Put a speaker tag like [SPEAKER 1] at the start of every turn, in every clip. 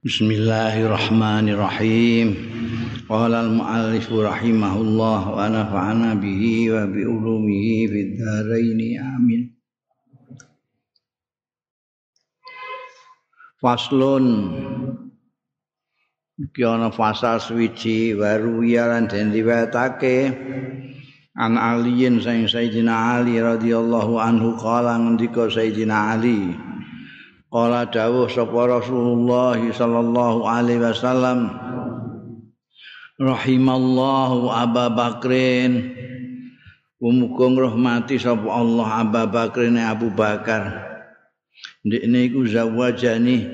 [SPEAKER 1] Bismillahirrahmanirrahim. Qala al-muallif rahimahullah wa nafa'ana bihi wa bi ulumihi fid dharain amin. Faslun iki ana fasal swiji waru lan den riwayatake an aliyin Sayyidina Ali radhiyallahu anhu qala ngendika Sayyidina Ali Qala dawuh sapa Rasulullah sallallahu alaihi wasallam Rahimallahu Abu Bakrin. Muga ngrahmati sapa Allah Abu Bakrin Abu Bakar. Ndekne iku zawajani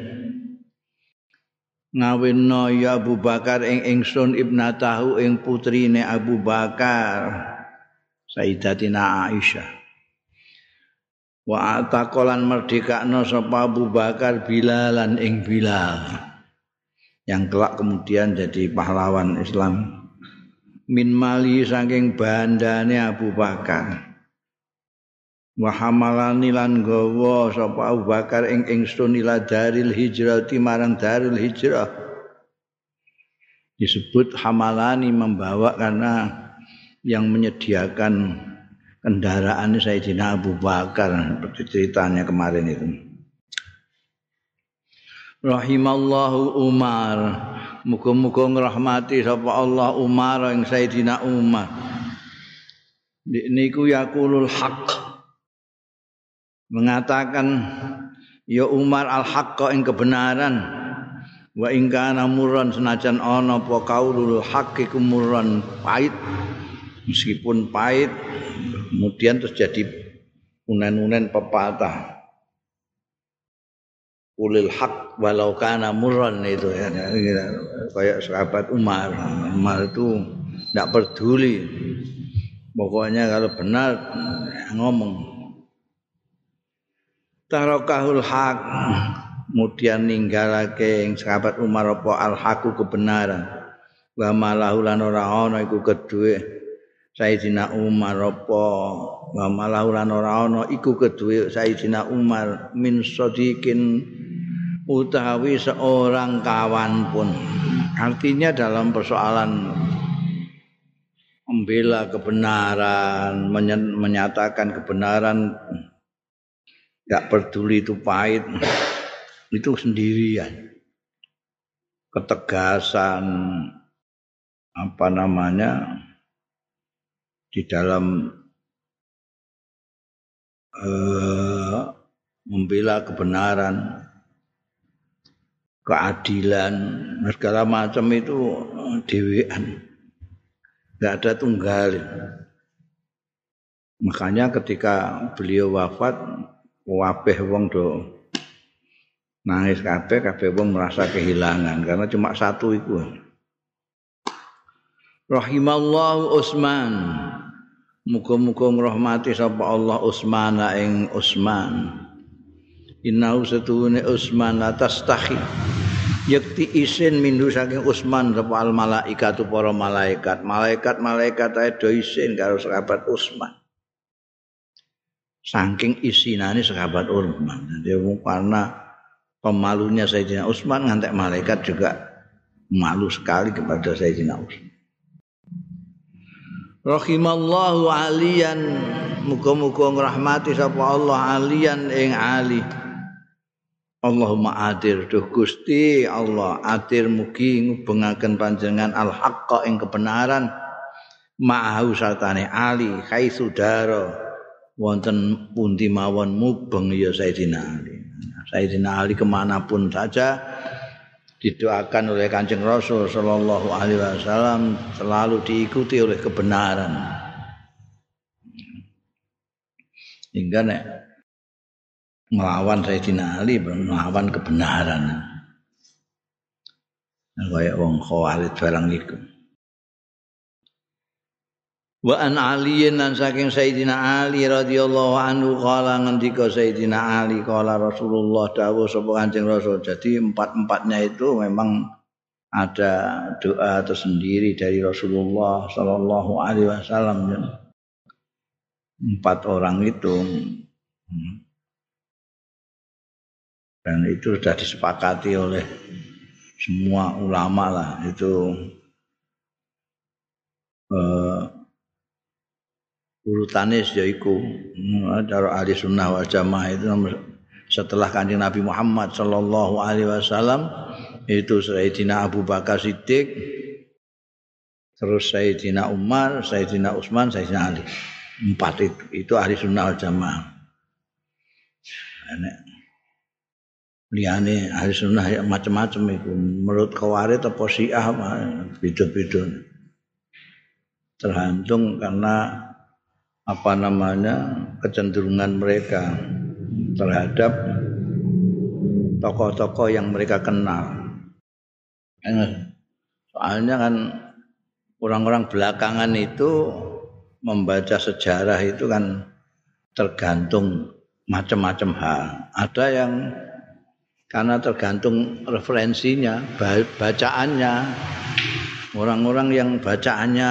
[SPEAKER 1] ngawinna ya Abu Bakar ing ingsun ibnatahu ing putrine Abu Bakar Sayyidatina Aisyah wa ataqalan merdekakno sapa Abu Bakar Bilalan ing Bilal yang kelak kemudian jadi pahlawan Islam. Min mali saking bandane Abu Bakar. Wa hamalani lan gawa sapa Abu Bakar ing ingsun ila daril hijrati marang daril hijrah. Disebut hamalani membawa karena yang menyediakan kendaraan Sayyidina Abu Bakar seperti ceritanya kemarin itu. Rahimallahu Umar. Muga-muga ngrahmati sapa Allah Umar yang Sayyidina Umar. Niku yaqulul haq. Mengatakan ya Umar al-haqqa ing kebenaran wa ing kana murran senajan ana apa kaulul haqqi kumurran pahit meskipun pahit kemudian terus jadi unen-unen pepatah. Ulil hak walau kana murran itu ya. Kayak sahabat Umar. Umar itu tidak peduli. Pokoknya kalau benar ngomong. Tarokahul hak kemudian ninggalake yang sahabat Umar apa al haku kebenaran. Wa malahu lan ora ana iku kedue Sayyidina Umar apa? Wa malaulan ora ana iku kedue Sayyidina Umar min sadiqin utawi seorang kawan pun. Artinya dalam persoalan membela kebenaran menyatakan kebenaran tidak peduli itu pahit itu sendirian. Ketegasan apa namanya di dalam uh, membela kebenaran, keadilan, segala macam itu dewean. Tidak ada tunggal. Makanya ketika beliau wafat, wabeh wong do nangis kabeh kabeh wong merasa kehilangan karena cuma satu itu. Rahimallahu Utsman. Muga-muga ngrahmati sapa Allah Utsman ing Utsman. Innahu satune Utsman atas tahi. Yakti isin mindu saking Utsman sapa al malaikatu para malaikat. Malaikat-malaikat ae do isin karo sahabat Utsman. Saking isinane sahabat Utsman. Dia karena pemalunya Sayyidina Utsman ngantek malaikat juga malu sekali kepada Sayyidina Utsman. Rahimallahu aliyan. Muga-muga ngrahmati sapa Allah aliyan ing ali. Allahumma adir. Duh Gusti Allah adir mugi ngubengaken panjenengan al haqqa ing kebenaran. Ma'ahu sartane ali kaisu daro. Wonten pundi mawon mubeng ya Sayyidina Ali. Sayyidina Ali kemanapun saja didoakan oleh Kanjeng Rasul sallallahu alaihi wasallam selalu diikuti oleh kebenaran. Hingga nek melawan Sayyidina Ali melawan kebenaran. Kayak wong Khawarij barang iku. Wa an Ali lan saking Sayyidina Ali radhiyallahu anhu kala ngendika Sayyidina Ali kala Rasulullah dawuh sapa Kanjeng Rasul. Jadi empat-empatnya itu memang ada doa tersendiri dari Rasulullah sallallahu alaihi wasallam. Empat orang itu dan itu sudah disepakati oleh semua ulama lah itu uh, urutannya yaiku cara ahli sunnah wal jamaah itu setelah kanjeng Nabi Muhammad Sallallahu Alaihi Wasallam itu Sayyidina Abu Bakar Siddiq terus Sayyidina Umar, Sayyidina Utsman, Sayyidina Ali. Empat itu itu ahli sunnah wal jamaah. Liane ahli sunnah ya macam-macam itu. Menurut kawarit atau syiah beda-beda. Tergantung karena apa namanya kecenderungan mereka terhadap tokoh-tokoh yang mereka kenal. Soalnya kan orang-orang belakangan itu membaca sejarah itu kan tergantung macam-macam hal. Ada yang karena tergantung referensinya, bacaannya. Orang-orang yang bacaannya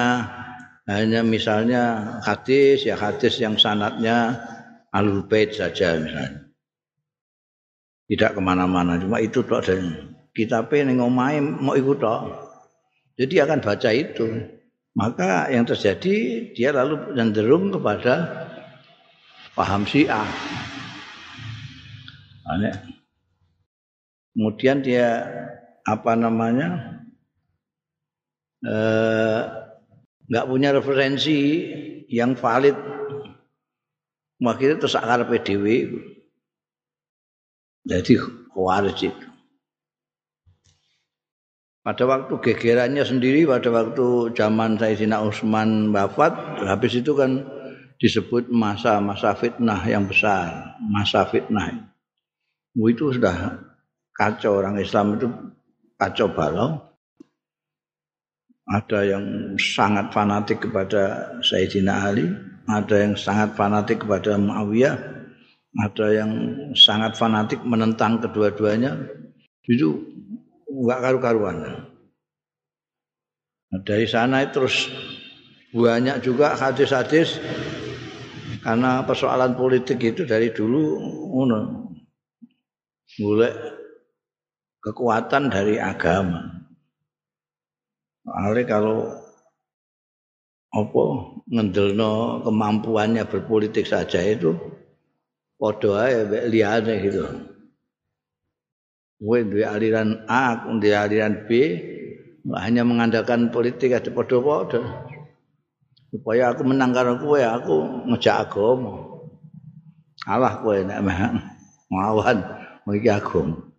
[SPEAKER 1] hanya misalnya hadis ya hadis yang sanatnya alul bait saja misalnya. Tidak ke mana-mana cuma itu tok dan kita pengen ngomai mau ikut tok. Jadi akan baca itu. Maka yang terjadi dia lalu cenderung kepada paham syiah. Aneh. kemudian dia apa namanya eh, nggak punya referensi yang valid. Akhirnya terus akar PDW jadi khawarij itu pada waktu gegerannya sendiri pada waktu zaman Sayyidina Utsman wafat habis itu kan disebut masa-masa fitnah yang besar masa fitnah. Itu sudah kacau orang Islam itu kacau balau ada yang sangat fanatik kepada Sayyidina Ali, ada yang sangat fanatik kepada Muawiyah, ada yang sangat fanatik menentang kedua-duanya. Itu enggak karu-karuan. Nah, dari sana terus banyak juga hadis-hadis karena persoalan politik itu dari dulu mulai kekuatan dari agama. Ale kalau apa ngendelno kemampuannya berpolitik saja itu padha ae mbek liyane gitu. Kowe duwe aliran A, duwe aliran B, hanya mengandalkan politik ada padha-padha. Supaya aku menang karo kowe, aku ngejak agama. Allah kowe nek nglawan iki agama.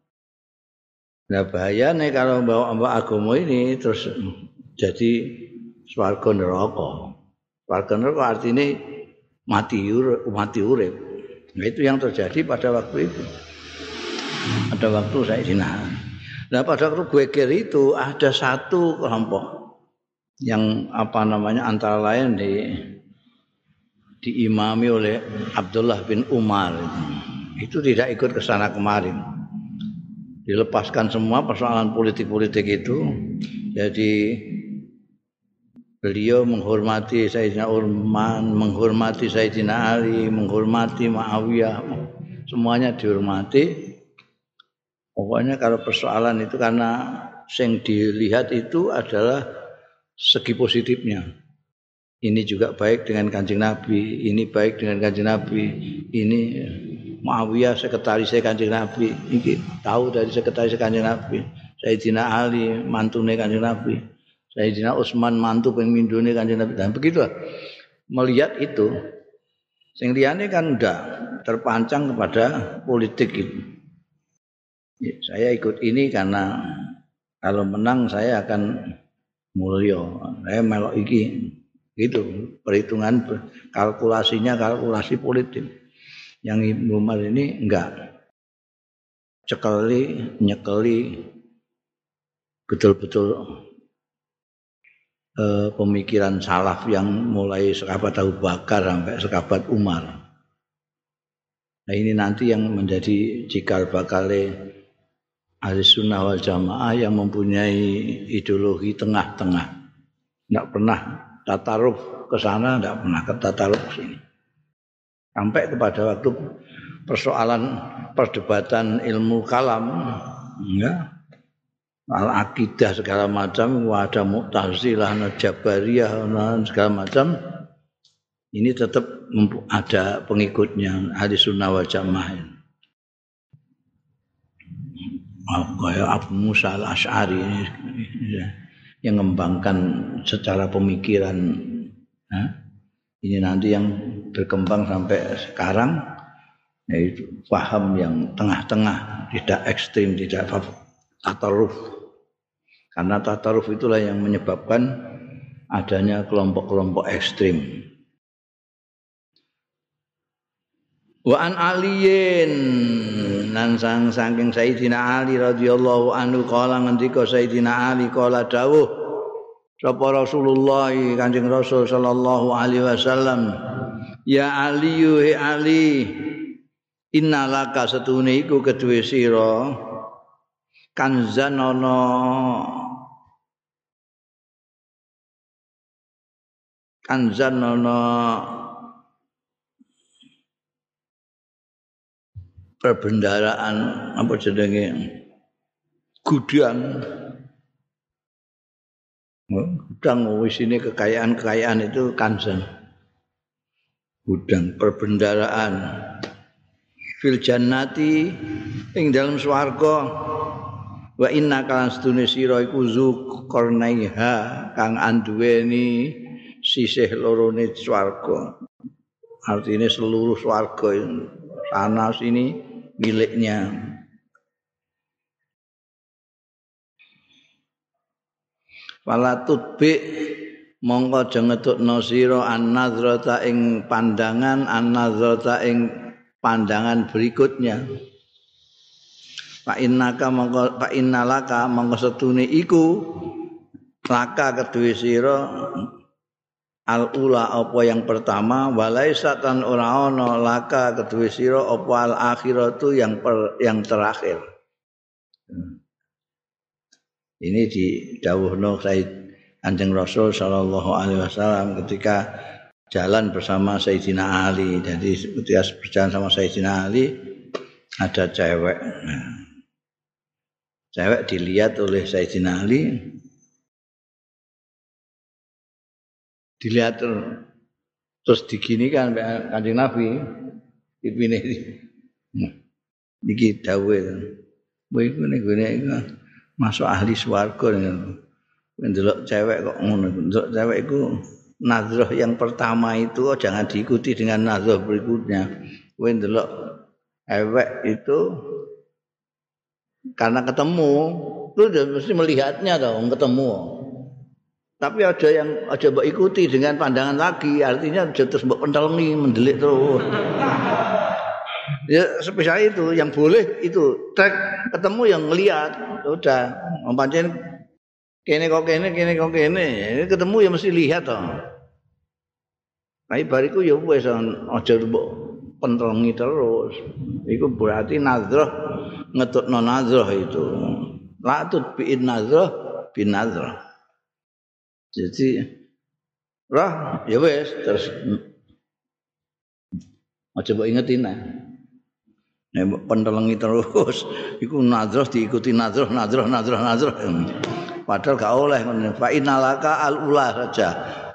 [SPEAKER 1] Nah bahaya nih kalau bawa mbak agama ini terus jadi swarga neraka. Swarga neraka artinya mati urip, mati urip. Nah itu yang terjadi pada waktu itu. Pada waktu saya dina. Nah pada waktu gue kira itu ada satu kelompok yang apa namanya antara lain di diimami oleh Abdullah bin Umar itu tidak ikut ke sana kemarin dilepaskan semua persoalan politik-politik itu. Jadi beliau menghormati Sayyidina Urman, menghormati Sayyidina Ali, menghormati Muawiyah, semuanya dihormati. Pokoknya kalau persoalan itu karena yang dilihat itu adalah segi positifnya. Ini juga baik dengan kanjeng Nabi, ini baik dengan kanjeng Nabi, ini Muawiyah sekretaris Kanjeng Nabi. Iki tahu dari sekretaris Kanjeng Nabi. Sayyidina Ali mantune Kanjeng Nabi. Sayyidina Utsman mantu pemindune Kanjeng Nabi. Dan begitu melihat itu sing liyane kan udah terpancang kepada politik itu. Ya, saya ikut ini karena kalau menang saya akan mulia saya melok iki gitu. Perhitungan kalkulasinya kalkulasi politik yang Ibnu Umar ini enggak cekali nyekeli betul-betul eh, pemikiran salaf yang mulai sekabat Abu Bakar sampai sekabat Umar. Nah ini nanti yang menjadi cikal bakal ahli sunnah wal jamaah yang mempunyai ideologi tengah-tengah. Tidak pernah tataruf ke sana, tidak pernah ke tataruf ke sini sampai kepada waktu persoalan perdebatan ilmu kalam ya. Al akidah segala macam ada mu'tazilah ada jabariyah segala macam. Ini tetap ada pengikutnya ahli sunnah wal jamaah kayak Abu Musa al Ashari ini yang mengembangkan secara pemikiran ini nanti yang berkembang sampai sekarang yaitu paham yang tengah-tengah tidak ekstrim tidak tataruf karena tataruf itulah yang menyebabkan adanya kelompok-kelompok ekstrim. Wa an aliyin nan sang saking Sayyidina Ali radhiyallahu anhu kala ngendika Sayyidina Ali kala dawuh sapa Rasulullah Kanjeng Rasul sallallahu alaihi wasallam ya Ali he Ali. Innalaka setune iku kedue sira. Kanzan ana kanzan ana perbendaraan apa jenenge? Gudang gudang wis ini kekayaan-kekayaan itu kanzan gudang perbendaraan fil jannati ing dalam swarga wa inna kalan sedune sira iku zukarnaiha kang anduweni sisih lorone swarga. Artinya seluruh swarga sana sini miliknya. Wala tutbi mongko aja ngetukno sira an-nazrata ing pandangan an-nazrata ing pandangan berikutnya. Pak innaka mongko pak innalaka mongko setune iku laka kedue sira al ula apa yang pertama walaisa tan ora ana laka kedue sira apa al akhiratu yang per, yang terakhir ini di dawuhno Said Anjing Rasul sallallahu alaihi wasallam ketika jalan bersama Sayyidina Ali. Jadi ketika berjalan sama Sayyidina Ali ada cewek. Cewek dilihat oleh Sayyidina Ali. Dilihat terus digini kan kanjeng Nabi. Ipine iki. Dawuh. Kowe iku gone masuk ahli swarga ndelok cewek kok ngono. Ndelok cewek iku nazroh yang pertama itu jangan diikuti dengan nazroh berikutnya. Kowe ndelok ewek itu karena ketemu lu mesti melihatnya dong ketemu. Tapi ada yang aja mbok ikuti dengan pandangan lagi artinya aja terus mbok pentelengi mendelik terus. Ya spesial itu. Yang boleh itu trek ketemu yang ngelihat udah pancen kene kok kene kene kok kene ketemu ya mesti lihat toh Nah, bariku ya wis aja mbok pentelengi terus. Iku berarti nazrah ngetutno nazrah itu. La tut bi nazrah bin nazrah. Jadi roh ya wis terus aja mbok ingetin nah. Pentelengi terus iku nazrah diikuti nazrah nazrah nazrah nazrah. Padahal gak oleh fa innalaka al ula saja.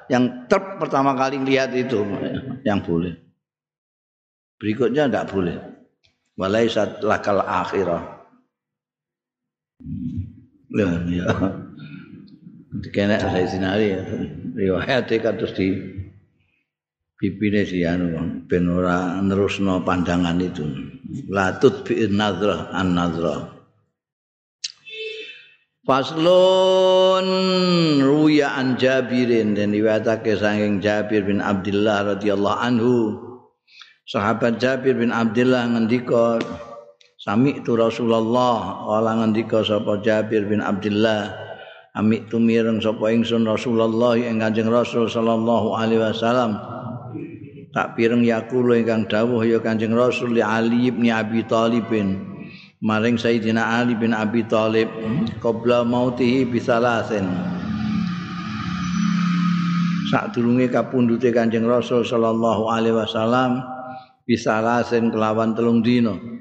[SPEAKER 1] Yang ter pertama kali lihat itu yang boleh. Berikutnya tidak boleh. Walaisat lakal akhirah. Ya, ya. kene saya sinari riwayat kados di pipine si anu ben ora nerusno pandangan itu latut bi nazrah an nazrah Faslun. Ruya an Jabirin dan riwayatake saking Jabir bin Abdullah radhiyallahu anhu. Sahabat Jabir bin Abdullah ngendika sami itu Rasulullah. Wala ngendika sapa Jabir bin Abdullah? Amik tumireng sapa ingsun Rasulullah ing Kanjeng Rasul sallallahu alaihi wasallam. Tak pireng yakulo ingkang dawuh ya Kanjeng Rasul li Ali bin Abi Thalib maring Sayyidina Ali bin Abi Thalib qabla mautihi bisalasin. Sak durunge kapundhute Kanjeng Rasul sallallahu alaihi wasallam bisalasin kelawan telung dina.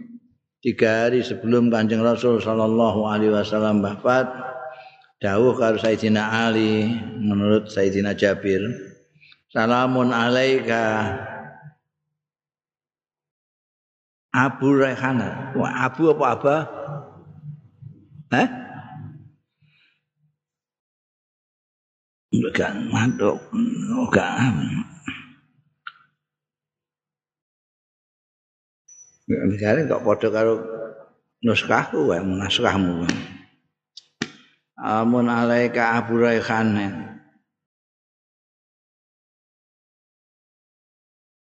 [SPEAKER 1] tiga hari sebelum kanjeng Rasul Sallallahu Alaihi Wasallam wafat dawuh karo Sayyidina Ali menurut Sayyidina Jabir salamun alaika Abu Rehana Abu apa apa Hah? Bukan mantuk, bukan. Sekarang kok padha karo nuskahku wae naskahmu. Amun alaika Abu Raihan.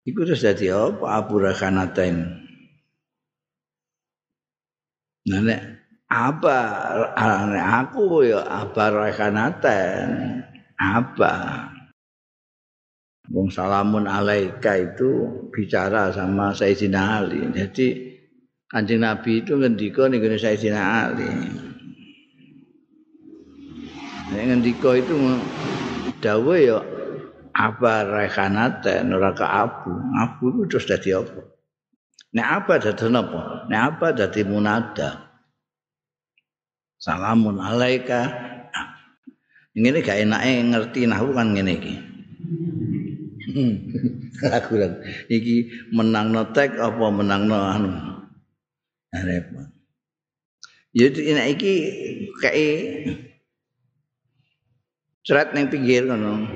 [SPEAKER 1] Iku terus dadi apa Abu Raihanatain? Nah nek apa aku ya Abu Raihanatain. Apa? Wong salamun alaika itu bicara sama Sayyidina Ali. Jadi Kanjeng Nabi itu ngendika ning gone Sayyidina Ali. Nek ngendika itu dawuh ya apa rekanate ora ka abu. Itu dadi apa? Nek apa dadi napa? Nek apa dadi munada. Salamun alaika. Ngene gak enake ngerti nahwu kan ngene iki. aku iki menang tek apa menang anu repot ya ini iki kayak cerat neng pinggir kono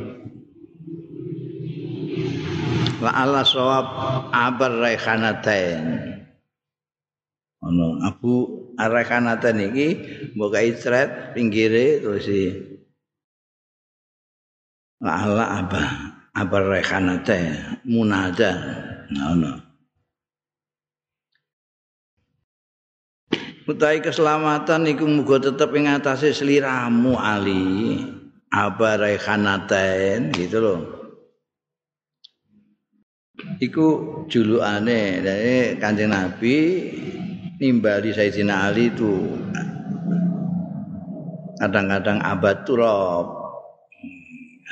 [SPEAKER 1] la ala sawab abar raikhanatain. Ono abu raikhanatain iki mbok cerat pinggire terus si la ala abah abar rekanate munada. Ngono Utai keselamatan iku muga tetep ing atase sliramu Ali. Abar rekhanaten gitu loh Iku julukane dari Kanjeng Nabi nimbali Sayyidina Ali itu. Kadang-kadang abad turab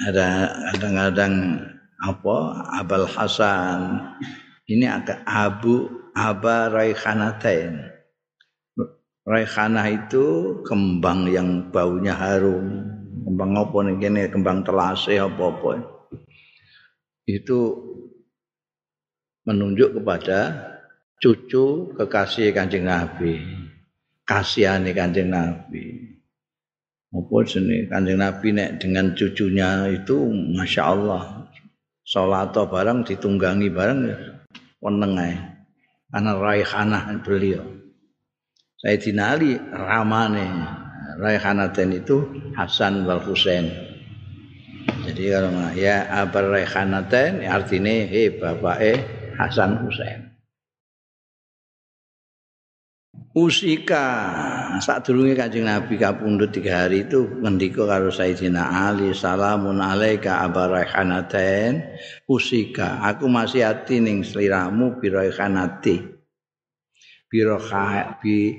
[SPEAKER 1] ada kadang-kadang apa? Abul Hasan. Ini agak Abu Aba Raikhanatain Raikhanah itu kembang yang baunya harum. Kembang apa nih? Kembang telase apa apa itu menunjuk kepada cucu kekasih kanjeng Nabi kasihani kanjeng Nabi. Apa sini kanjeng Nabi nek dengan cucunya itu masya Allah sholat barang ditunggangi barang weneng karena raihanah beliau. Sayyidina Ali ramane. Raihanaten itu Hasan wal Husain. Jadi kalau ya abar raihanaten artinya he bapak eh Hasan Husain Usika sadurunge Kanjeng Nabi kapundhut tiga hari itu ngendika karo Sayyidina Ali salamun alaika abarahanaten usika aku masih hati ning sliramu biraihanati biroha bi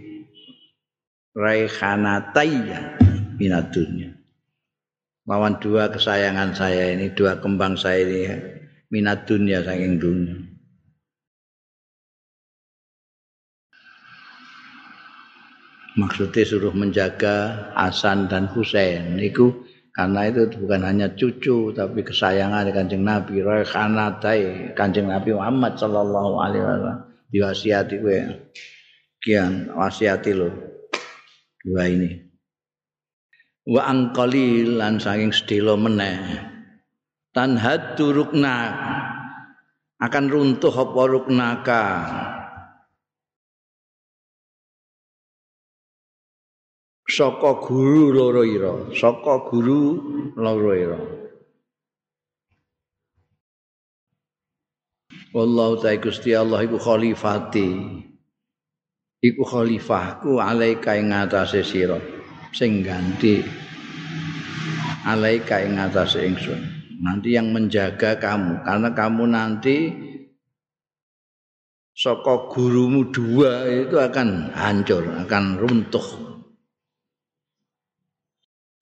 [SPEAKER 1] raihanataya minadunya lawan dua kesayangan saya ini dua kembang saya ini minat dunia saking dunia maksudnya suruh menjaga Hasan dan Husain. Itu karena itu bukan hanya cucu tapi kesayangan kanjeng Nabi. Raikhanatai kanjeng Nabi Muhammad Sallallahu Alaihi Wasallam. Diwasiati gue kian wasiati lo dua ini. Wa angkali lan saking sedelo meneh. Tanhad turukna akan runtuh apa ruknaka saka guru loro ira. Saka guru loro ira. Wallahu ta'ala Gusti Allah iku khalifati. Iku khalifahku alaika ing ngatasé sira. Sing ganti alaika ing ngatasé ingsun. Nanti yang menjaga kamu. Karena kamu nanti saka gurumu dua itu akan hancur akan runtuh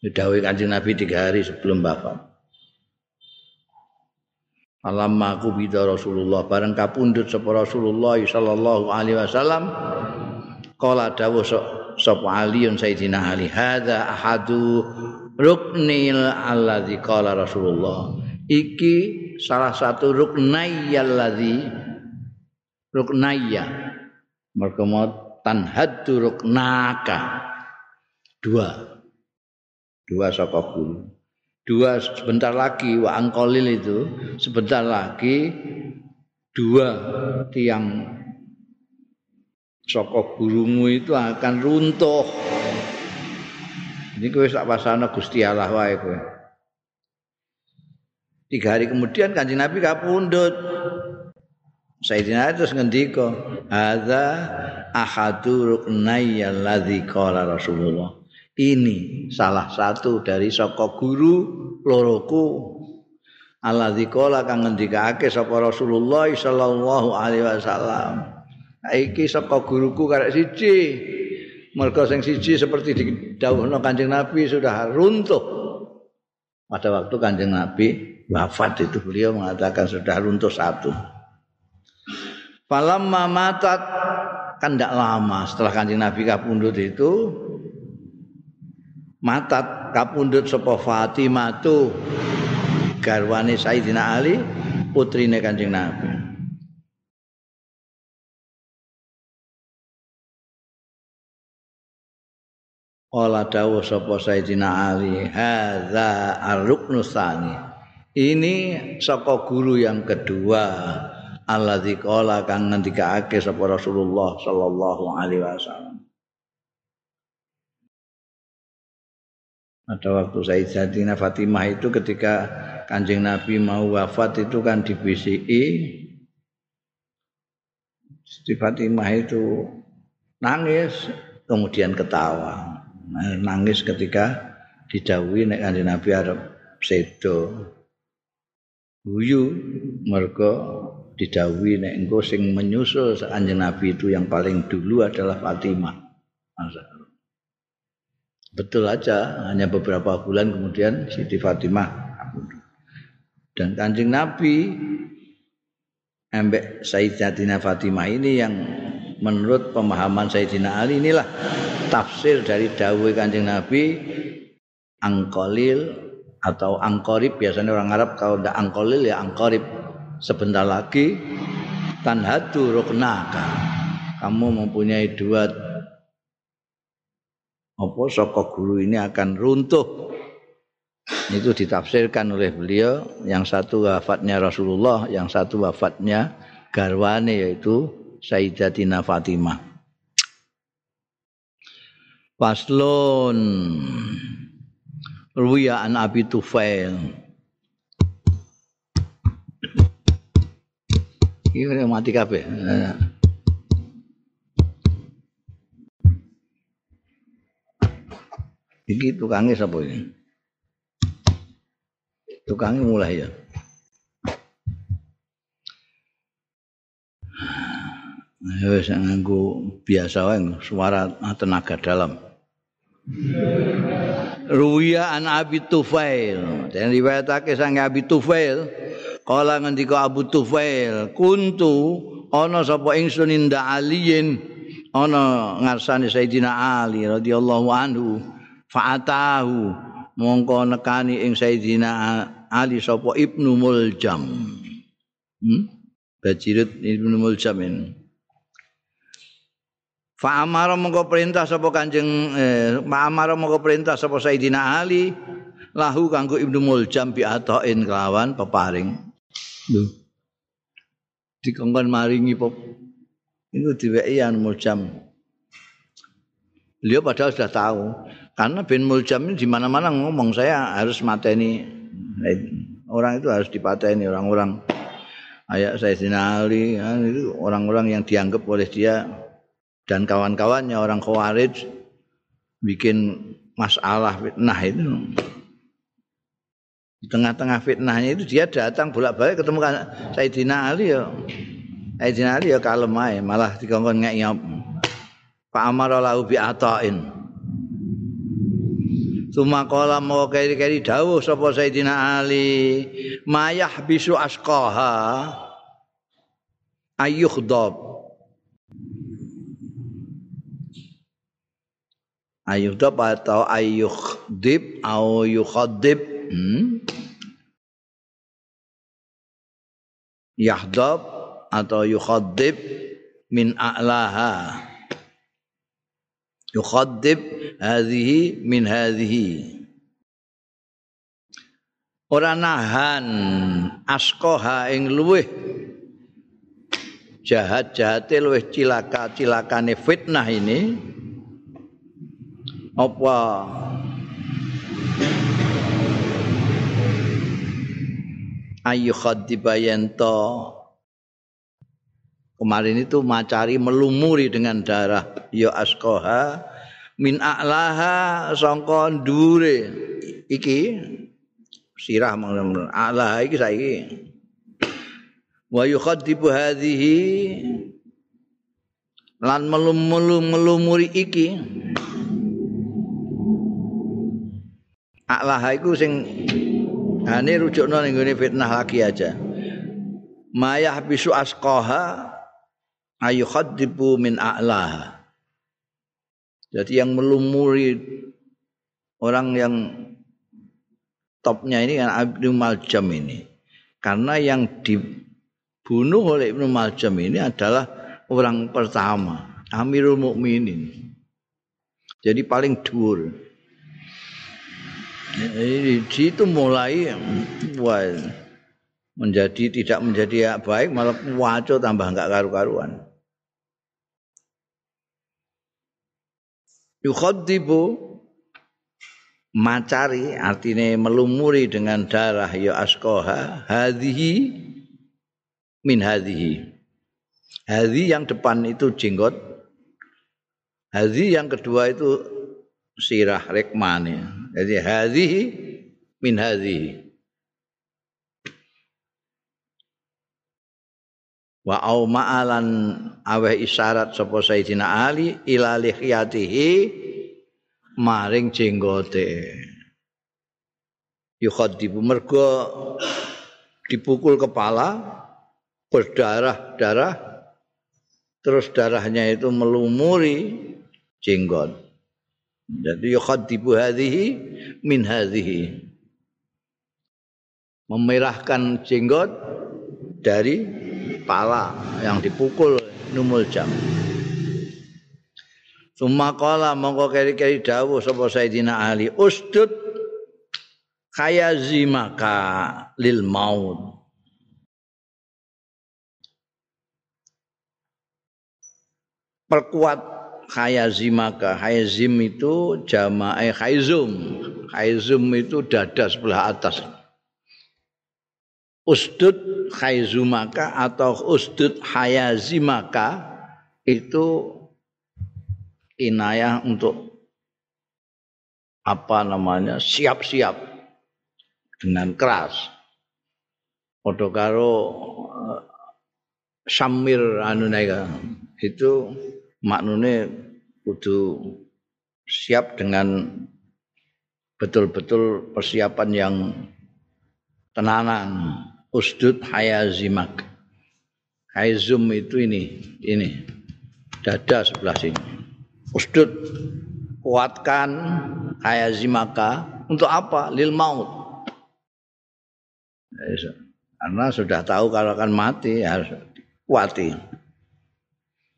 [SPEAKER 1] Didawi kanjeng Nabi tiga hari sebelum bapak. Alam aku bida Rasulullah. Bareng kapundut sapa Rasulullah sallallahu alaihi wasallam Kala dawuh sapa Aliun Sayyidina Ali hadza ahadu ruknil alladzi qala Rasulullah. Iki salah satu ruknayya alladzi ruknayya mergo tanhaddu ruknaka. Dua dua saka guru dua sebentar lagi wa angkolil itu sebentar lagi dua tiang saka gurumu itu akan runtuh. Ini kowe sak pasana Gusti Allah wae kowe. Tiga hari kemudian kanjeng Nabi kapundut. Sayyidina terus ngendika, "Hadza ahadu ruknayya alladzi qala Rasulullah." Ini salah satu dari saka guru loroku. Alladzi qala kang ngendikake sapa Rasulullah sallallahu alaihi wasallam. iki saka guruku karek siji. Mergo sing siji seperti didhawuhna Kanjeng Nabi sudah runtuh. Pada waktu Kanjeng Nabi wafat itu beliau mengatakan sudah runtuh satu. Falamma matat kan tidak lama setelah Kanjeng Nabi kapundut itu matat kapundut sapa Fatimah tu garwane Sayyidina Ali putrine Kanjeng Nabi Ola dawu sapa Sayyidina Ali hadza ar-ruknusani. Ini saka guru yang kedua alladzi qala kang ngendikake sapa Rasulullah sallallahu alaihi wasallam. Ada waktu Sayyidatina Fatimah itu ketika Kanjeng Nabi mau wafat itu kan di BCI Siti Fatimah itu nangis kemudian ketawa nangis ketika didhawuhi nek Kanjeng Nabi arep sedo. Guyu mergo didhawuhi nek engko sing menyusul Kanjeng Nabi itu yang paling dulu adalah Fatimah. Betul aja, hanya beberapa bulan kemudian Siti Fatimah dan Kanjeng Nabi Embek Sayyidatina Fatimah ini yang menurut pemahaman Sayyidina Ali inilah tafsir dari dawuh Kanjeng Nabi angkolil atau angkorib. Biasanya orang Arab kalau tidak angkolil ya angkorib. Sebentar lagi tanhadu ruknaka. Kamu mempunyai dua apa sokok guru ini akan runtuh itu ditafsirkan oleh beliau yang satu wafatnya Rasulullah yang satu wafatnya garwane yaitu Sayyidatina Fatimah. Paslon Ruya an Abi Tufail. Iki mati kabeh. Iki tukangnya sapa ini? Tukangnya mulai ya. wis nganggo biasa wae suara tenaga dalam Ruya an Abi Tufail dan riwayatake sang Abi Tufail kala ngendika Abu Tufail kuntu ana sapa ingsun inda aliyin ana ngarsane Sayyidina Ali radhiyallahu anhu fa'atahu mongko nekani ing Sayyidina Ali sapa Ibnu Muljam hmm? Bajirit Ibnu Muljam ini Fa amara mongko perintah sapa Kanjeng eh, Fa amara mongko perintah sapa Sayyidina Ali lahu kanggo Ibnu Muljam bi atain kelawan peparing. Lho. Dikongkon maringi pop. Itu diweki an Muljam. Beliau padahal sudah tahu. Karena bin Muljam ini di mana-mana ngomong saya harus mateni. Orang itu harus dipateni orang-orang. Ayat Sayyidina Ali ya, orang-orang yang dianggap oleh dia dan kawan-kawannya orang Khawarij bikin masalah fitnah itu. Di tengah-tengah fitnahnya itu dia datang bolak-balik ketemu Sayyidina Ali ya. Sayyidina Ali ya kalem aja malah dikongkon ngek Pak Amar lahu bi atain Suma kala mau keri-keri dawuh sapa Sayyidina Ali mayah bisu asqaha ayuh dob ayudab atau ayyukhdib au yukhaddib hmm? yahdab atau yukhaddib min a'laha yukhaddib hadhihi min hadhihi ora nahan askoha ing luweh jahat-jahate luweh cilaka-cilakane fitnah ini. Apa? Ayu khadibayento kemarin itu macari melumuri dengan darah. Ya askoha min a'laha sangka ndure. Iki sirah mengenai Allah iki saiki. Wa yukhadibu hadhihi lan melum melumuri iki. Allah iku sing ane rujukno ning fitnah lagi aja. Mayah bisu asqaha ayu khadibu min a'laha jadi yang melumuri orang yang topnya ini kan Ibnu Maljam ini. Karena yang dibunuh oleh Ibnu Maljam ini adalah orang pertama, Amirul Mukminin. Jadi paling dur. Jadi situ mulai wah, menjadi tidak menjadi baik malah waco tambah enggak karu-karuan. Yukhadibu macari artinya melumuri dengan darah ya askoha hadhihi min hadhihi hadhi yang depan itu jenggot hadhi yang kedua itu sirah rekmane. Jadi hadhihi min hadhihi wa au ma'alan aweh isyarat sapa Sayyidina Ali ila lihiyatihi maring jenggote. Yukhadibu mergo dipukul kepala berdarah-darah terus darahnya itu melumuri jenggot. Jadi yukhadibu hadhihi min hadhihi memerahkan jenggot dari pala yang dipukul numul jam. Suma kala mongko keri-keri dawuh sapa Sayyidina Ali, "Ustud khayazimaka lil maut." Perkuat khayazimaka. Khayazim itu jamaah khayzum. Khayzum itu dada sebelah atas. Ustud khayzumaka atau ustud hayazimaka itu inayah untuk apa namanya siap-siap dengan keras. Padha karo uh, samir anu itu maknune kudu siap dengan betul-betul persiapan yang tenanan usdud hayazimak. Hayzum itu ini ini. Dada sebelah sini. Usdud. Kuatkan hayazimaka. Untuk apa? Lil maut. Karena sudah tahu kalau akan mati harus kuati.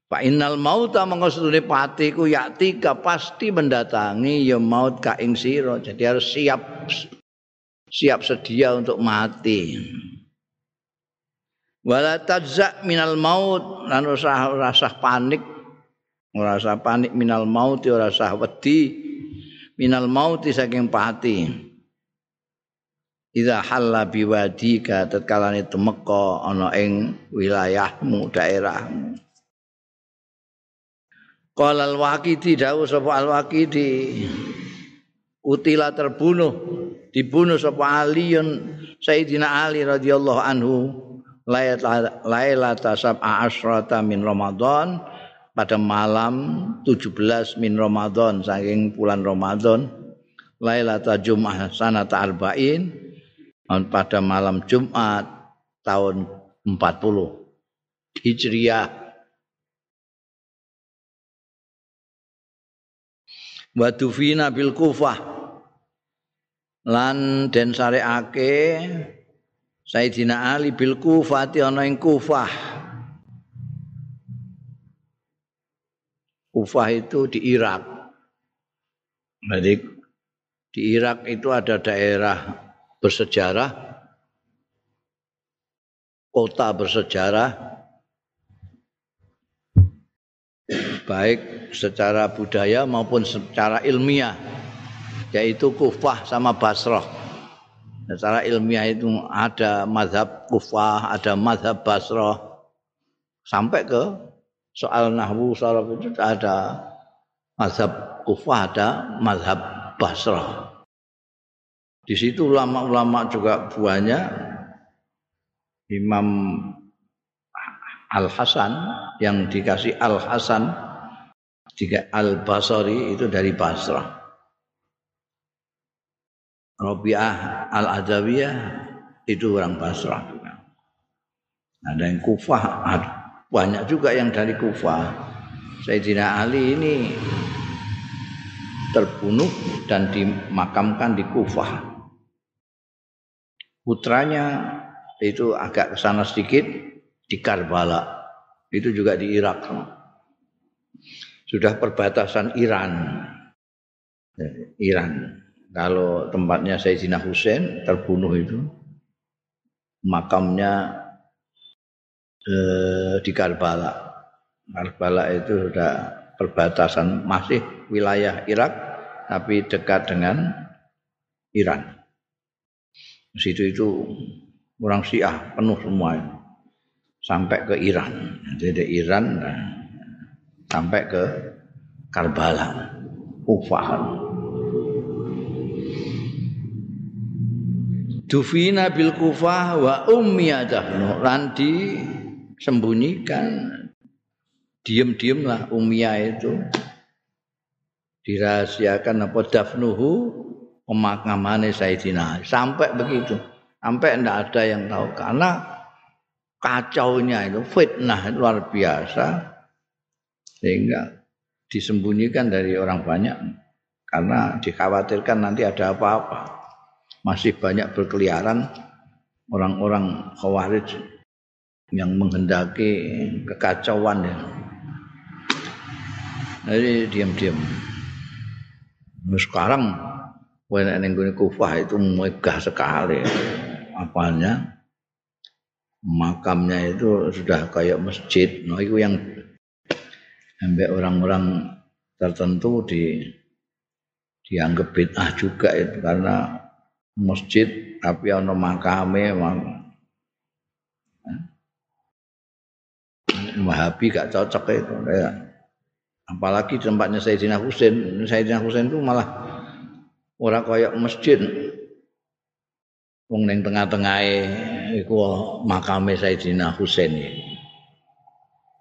[SPEAKER 1] Fa innal mauta mengkostune pati ku yaktika pasti mendatangi ya maut ka sira. Jadi harus siap siap sedia untuk mati. Wala tajza minal maut. Lan rasa rasa panik. Ora usah panik minal mauti ora usah wedi. Minal mauti saking pati. Iza halla biwadika tatkala ni temeka ana ing wilayahmu daerahmu. Qala al-Waqidi dawuh sapa al-Waqidi utila terbunuh dibunuh sapa Aliun Sayyidina Ali radhiyallahu anhu lailata sab'a asrata min Ramadan. Pada malam 17 min Ramadan saking bulan Ramadan Jumat sanata arba'in. Pada malam Jumat tahun 40 Hijriah. Wa dufina bil kufah. Lan den sareake Sayyidina Ali bil kufati ana ing kufah kufah itu di Irak jadi di Irak itu ada daerah bersejarah kota bersejarah baik secara budaya maupun secara ilmiah yaitu Kufah sama Basrah. Secara ilmiah itu ada mazhab Kufah, ada mazhab Basrah. Sampai ke soal nahwu saraf itu ada mazhab Kufah, ada mazhab Basrah. Di situ ulama-ulama juga banyak Imam Al Hasan yang dikasih Al Hasan jika Al Basri itu dari Basrah. Rabi'ah Al Adawiyah itu orang Basrah juga. Ada yang Kufah, ada banyak juga yang dari Kufah. Sayyidina Ali ini terbunuh dan dimakamkan di Kufah. Putranya itu agak ke sana sedikit di Karbala. Itu juga di Irak. Sudah perbatasan Iran. Iran. Kalau tempatnya Sayyidina Hussein terbunuh itu makamnya eh, di Karbala. Karbala itu sudah perbatasan masih wilayah Irak tapi dekat dengan Iran. Di situ itu orang Syiah penuh semua sampai ke Iran. Jadi Iran nah, sampai ke Karbala, Kufah. Dufina bil Kufah wa ummiya dafnu lan sembunyikan diem-diem lah Ummiyah itu. Dirahasiakan apa dafnuhu pemakamannya Sayyidina sampai begitu. Sampai tidak ada yang tahu. Karena kacaunya itu fitnah luar biasa. Sehingga disembunyikan dari orang banyak. Karena dikhawatirkan nanti ada apa-apa masih banyak berkeliaran orang-orang khawarij yang menghendaki kekacauan ya. Jadi diam-diam. Nah, sekarang when kufah itu megah sekali apanya makamnya itu sudah kayak masjid. No, itu yang sampai orang-orang tertentu di dianggap bid'ah juga itu karena masjid tapi ono makame Wahabi gak cocok itu ya. Apalagi tempatnya Sayyidina Husain, Sayyidina Husain itu malah orang kayak masjid. Wong ning tengah-tengahe iku makame Sayyidina Husain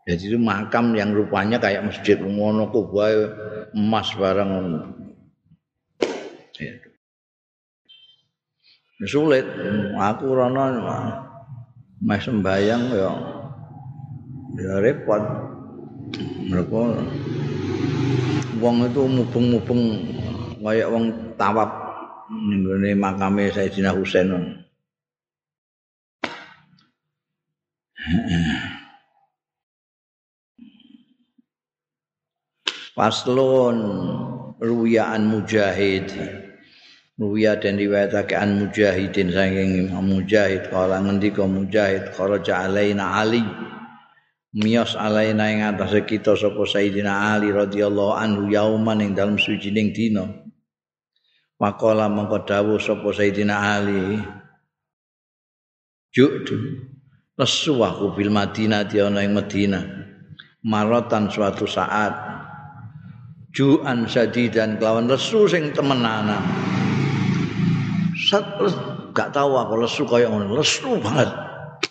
[SPEAKER 1] Jadi itu makam yang rupanya kayak masjid ngono kubae emas barang itu. Sulit aku rono meh sembayang ya ya repot. Mereka wong itu mubeng-mubeng kayak wong tawab ning makame Sayyidina Husain. Faslun ruwiyaan mujahid. Ruwiya dan riwayatake an mujahidin saking mujahid kala ngendika mujahid kharaja alaina ali miyos alaina ing atase kita sapa Sayyidina Ali radhiyallahu anhu yauman ing dalem sucining dina. Makola mengko dawuh sapa Sayyidina Ali. Juk lesu aku bil Madinah di ana ing Madinah marotan suatu saat juan sadidan kelawan lesu sing temenanan sat gak tahu aku lesu kaya ngono. Lesu banget.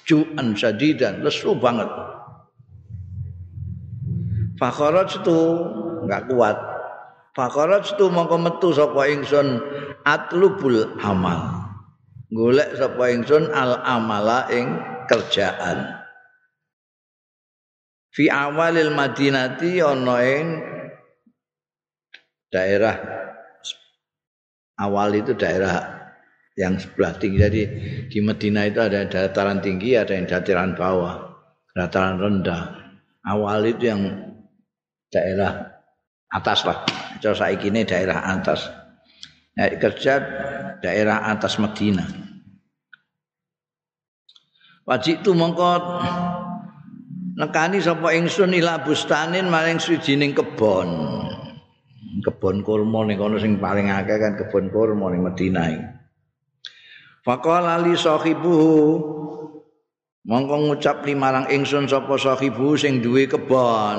[SPEAKER 1] Juan sadidan lesu banget. Fakharaj itu gak kuat. Fakharaj itu mongko metu sapa ingsun atlubul amal. Golek sapa ingsun al amala ing kerjaan. Fi awalil Madinati ana ing daerah awal itu daerah yang sebelah tinggi. Jadi di Medina itu ada dataran tinggi, ada yang dataran bawah, dataran rendah. Awal itu yang daerah atas lah. Kalau saya ini daerah atas. Nah, kerja daerah atas Medina. Wajib itu mongkot nekani sapa ingsun ila bustanin maring sujining kebon. Kebon kurma ning kono sing paling akeh kan kebon kurma ning Medina iki. Faqala li sahibuhu Mongko ngucap limarang ingsun sapa sahibu sing duwe kebon,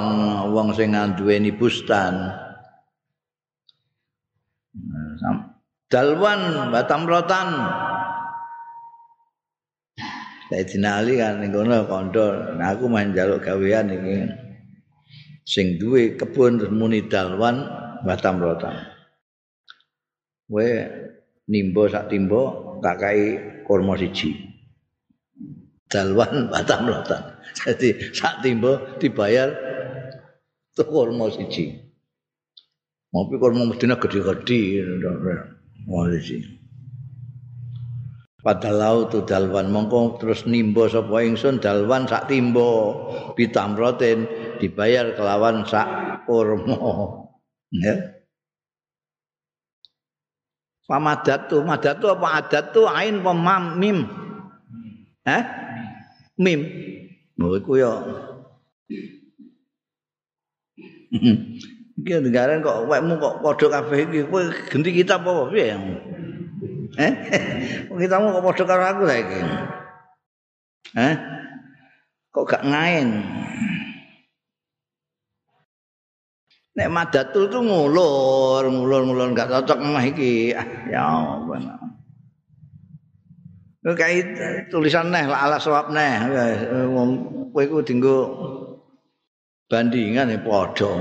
[SPEAKER 1] wong sing nduweni bustan. Dalwan batam rotan. Sayyidina Ali kan ning kono kandha, nah aku main jaluk gawean iki. Sing duwe terus muni dalwan batam rotan. Kowe nimbo sak timbo tak kai kurma siji. Dalwan batam rotan. Jadi sak timbo dibayar tuh kurma siji. Ngopi kurma Medina gede-gede. Mau siji. Padahal tu dalwan mongko terus nimbo sapa ingsun dalwan sak timbo bitamroten dibayar kelawan sak kurma. Ya. Pamadatu, madatu apa adat tu ain pemam mim. Hah? Mim. Oh iku ya. Iki negara kok wekmu kok padha kabeh iki kowe genti kitab apa piye? Eh? Kitabmu kok padha karo aku saiki. Eh? Kok gak ngain? Nek madatul tuh ngulur, ngulur, ngulur gak cocok mah iki. Ah, ya Allah. Kok kayak tulisan neh ala sawab neh. Wong kowe iku dienggo bandingan ya padha.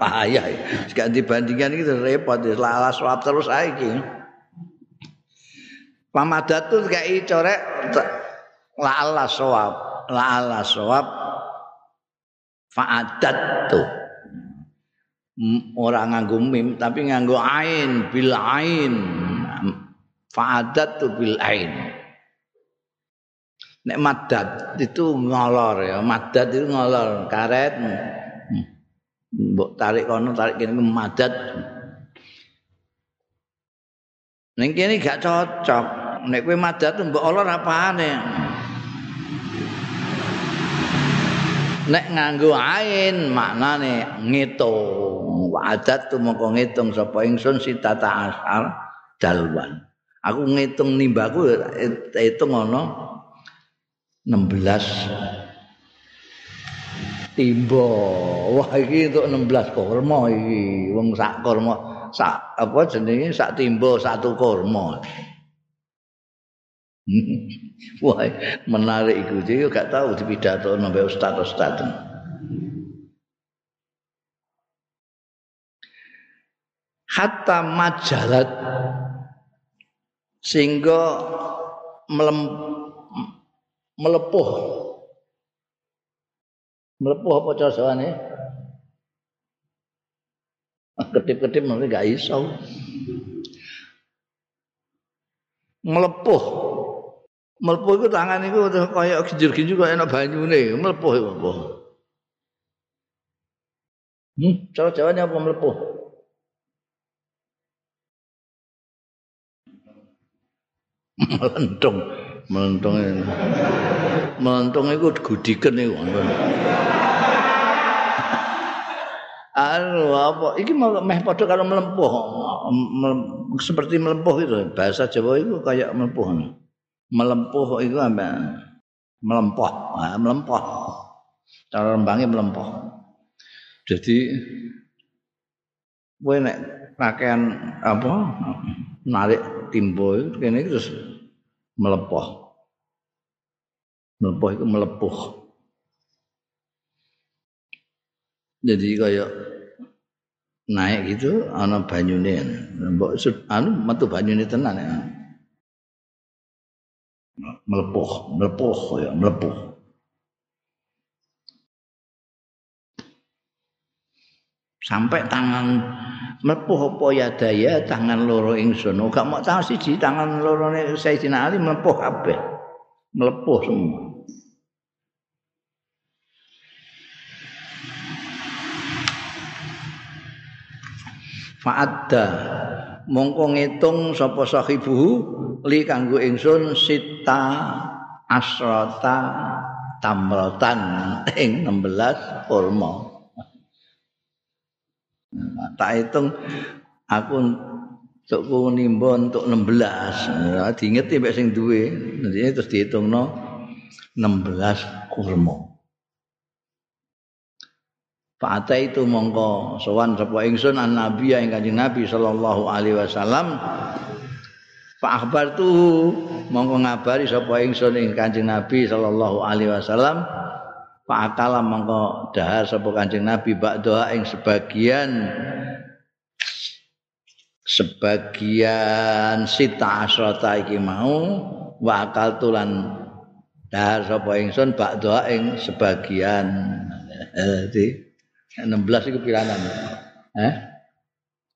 [SPEAKER 1] Bahaya. Sekali dibandingkan itu repot lah ala sawab terus saiki. Pamadatul kayak corek la ala sawab, la ala sawab fa'adat tuh orang nganggo mim tapi nganggo ain bil ain. Fa'adat tuh bil ain. Nek madat itu ngolor ya madat itu ngolor karet. Mbok tarik kono tarik kene madat ning kene gak cocok. Nek kowe madat mbok olor apane nek nganggo ain maknane ngitung. Wadat tu mongko ngitung sapa ingsun sitata asal dalwan aku ngitung nimbaku hitung ana 16 timbo wah iki untuk 16 kurma iki. Wong sak kurma sak apa jenenge? Sak timbo satu kurma Wah, menarik iku. Jadi gak tahu di pidato sampai ustaz ustaz. Hatta majalat sehingga melem, melepuh. Melepuh apa casawane kedip-kedip nanti gak iso. Melepuh mlepuh iku tangan iku kaya ginjur-ginjur kaya ana banyune. Mlepuh iku apa hmm cara jawabnya apa mlepuh? Melentung melentung melentung iku gudiken iku anu apa? Iki meh padha karo melempuh seperti melempuh itu bahasa Jawa itu kayak melempuh melempuh itu apa? Melempoh. Nah, melempoh. Cara rembangnya melempoh. Jadi gue nek pakaian apa? Narik timbo kene terus melepuh melepuh itu melepuh. Jadi kayak naik gitu ana banyune. Mbok anu metu banyune tenan ya melepuh, melepuh ya, melepuh. sampai tangan mlepuh apa ya daya tangan loro ingsun ora mau tahu siji tangan loro ne Sayyidina Ali mlepuh kabeh. Mlepuh semua. Fa'adda mongko ngitung sapa sahibuhu li kanggo ingsun sita asrata tamratan ing 16 kurma tak hitung aku untukku nimba untuk 16 nah, diingeti mek sing duwe. Terus dihitungno 16 kurma Fa'ata itu mongko sowan sapa ingsun an nabi ing kanjeng Nabi sallallahu alaihi wasallam. Fa akhbar tu mongko ngabari sapa ingsun ing kanjeng Nabi sallallahu alaihi wasallam. Fa'akala mongko dahar sapa Kanjeng Nabi ba'da ing sebagian sebagian sita asrata iki mau. Wa akal tulan dahar sapa ingsun ba'da ing sebagian 16 iku piranan eh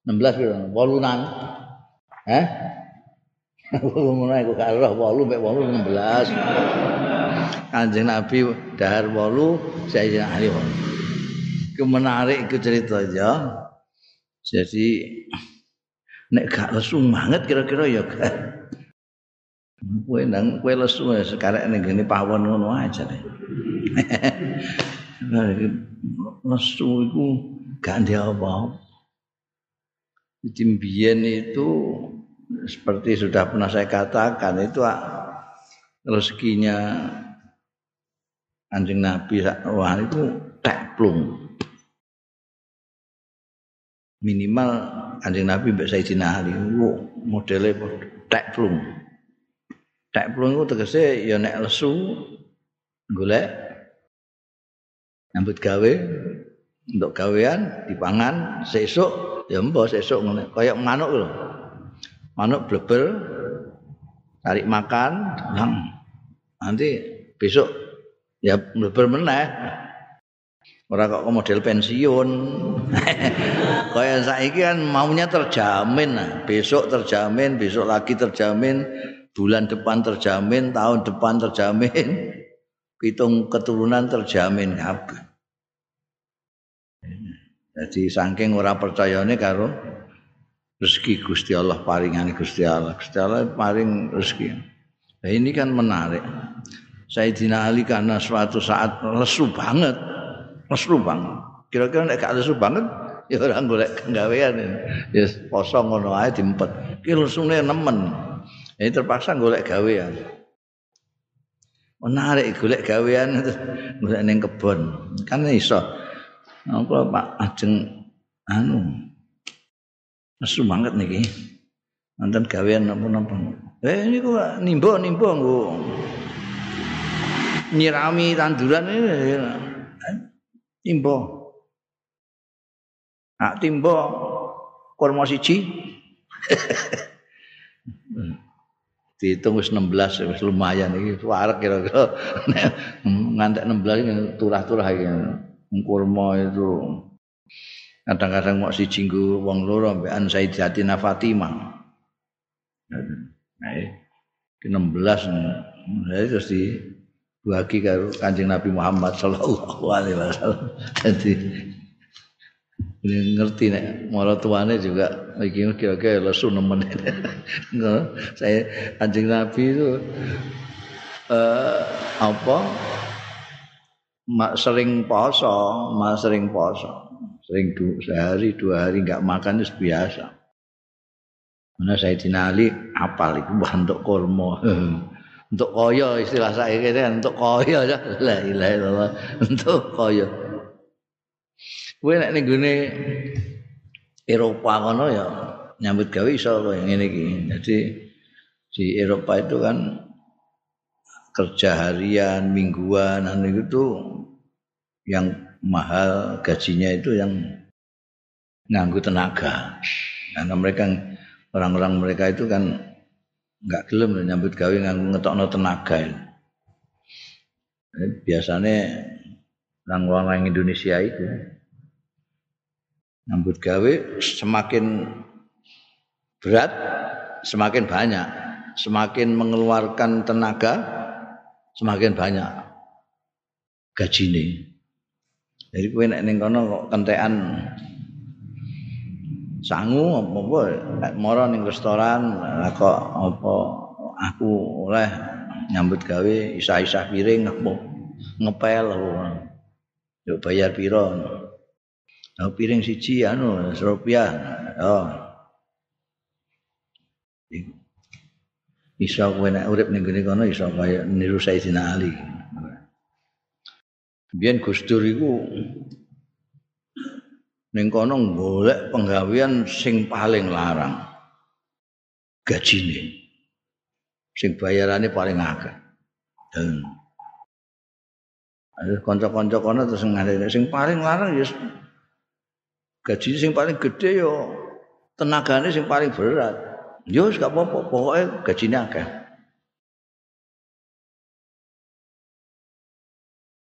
[SPEAKER 1] 16 piranan wolunan eh ngono iku karo 8 mek 8 16 Kanjeng Nabi dahar wolu Sayyidina Ali wolu. Itu menarik itu cerita ya. Jadi nek gak lesu banget kira-kira ya gak. Kowe nang kowe lesu sekarang ning ngene pawon ngono aja nih. lesu iku gak ndek apa-apa. itu seperti sudah pernah saya katakan itu rezekinya anjing Nabi wah itu teplung minimal anjing Nabi mbak Sayyidina Ali modelnya teplung teplung itu tegese ya nek lesu golek nyambut gawe untuk gawean dipangan sesuk ya mbok sesuk ngene. Kaya manuk lho. Manuk bleber tarik makan lang. nanti besok ya bleber meneh. Ora kok model pensiun. Kaya saiki kan maunya terjamin. Besok terjamin besok lagi terjamin. Bulan depan terjamin tahun depan terjamin pitung keturunan terjamin kabeh jadi saking ora percayane karo rezeki Gusti Allah paringane Gusti Allah. Gusti Allah paring rezeki. Nah ini kan menarik. Sayyidina Ali karena suatu saat lesu banget. Lesu banget. Kira-kira nek gak lesu banget ya ora golek gawean. Ya kosong ngono ae diempet. Ki lesune nemen. Ini terpaksa golek gawean. Menarik golek gawean golek ning kebon. Kan iso. Apa Pak ajeng anu Nesu banget niki. Nonton gawean napa-napa. Eh niku nimba-nimba nggo nyirami tanduran ini timba. Nak timba kurma siji. Dihitung wis 16 wis lumayan iki warek kira-kira. Ngantek 16 turah-turah iki. Kurma itu kadang-kadang mau si jinggu wong loro ambekan Sayyidatina Fatimah. Nah, ke 16 nah, terus di bagi karo Kanjeng Nabi Muhammad sallallahu alaihi wasallam. Jadi ini ngerti nek mara tuane juga iki kira-kira lesu nemen. Saya Kanjeng Nabi itu eh apa sering poso, mak sering poso. sering du, sehari dua hari nggak makan itu biasa. Mana saya dinali apal itu untuk kormo, untuk koyo istilah saya gitu untuk koyo ya, lah ilah ilah untuk koyo. Gue nak nih gune Eropa kono ya nyambut gawe iso yang ini gini. Jadi di Eropa itu kan kerja harian, mingguan, anu itu yang mahal gajinya itu yang nganggu tenaga. Karena mereka orang-orang mereka itu kan nggak gelem nyambut gawe nganggu ngetokno tenaga. Biasanya orang-orang Indonesia itu nyambut gawe semakin berat semakin banyak. Semakin mengeluarkan tenaga semakin banyak gajine. Jadi kowe nek ning kono kok kentekan sangu apa apa moro ning restoran kok apa aku oleh nyambut gawe isa-isa piring apa ngepel yo bayar piro piring siji anu rupiah oh. Iso kowe nek urip ning gone kono iso kaya niru Sayyidina Ali. Biyen Gus Dur iku ning kono golek penggawean sing paling larang. Gajine. Sing bayarane paling akeh. Dan kanca-kanca kono terus ngene sing paling larang ya gaji sing paling gede yo tenagane sing paling berat yo gak apa-apa pokoke gajine akeh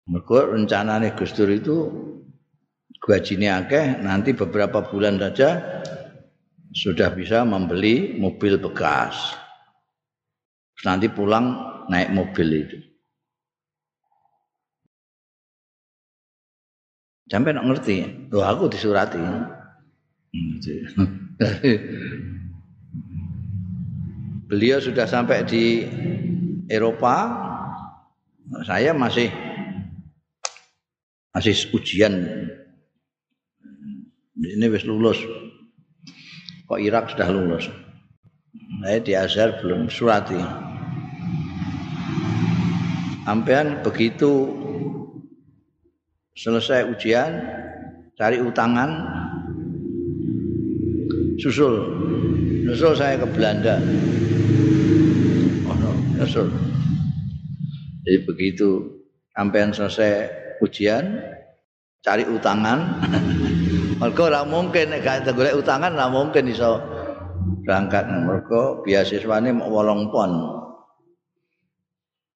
[SPEAKER 1] Mergo rencanane Gus Dur itu gajine akeh nanti beberapa bulan saja sudah bisa membeli mobil bekas. Nanti pulang naik mobil itu. Sampai nak ngerti, loh aku disurati. Beliau sudah sampai di Eropa, saya masih masih ujian. Ini wis lulus. Kok Irak sudah lulus? Saya di Azhar belum surati. Ampean begitu selesai ujian cari utangan susul susul saya ke Belanda. Oh no, susul jadi begitu ampean selesai ujian cari utangan. Mergo ora mungkin nek gak golek utangan ora mungkin iso berangkat. Mergo beasiswane mau 8 pon.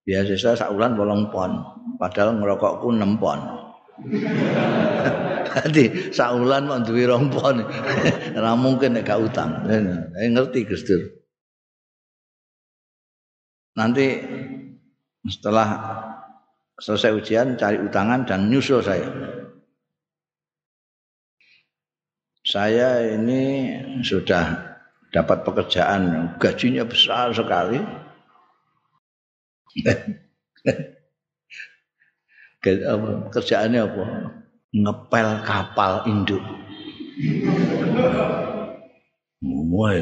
[SPEAKER 1] Beasiswa sak wulan 8 pon, padahal ngerokokku 6 pon. Dadi sak wulan mau duwe 2 pon. Ora mungkin nek gak utang. Ngerti Gus Dur. Nanti setelah selesai ujian cari utangan dan nyusul saya. saya ini sudah dapat pekerjaan gajinya besar sekali. Kerjaannya apa? Ngepel kapal induk. Wah,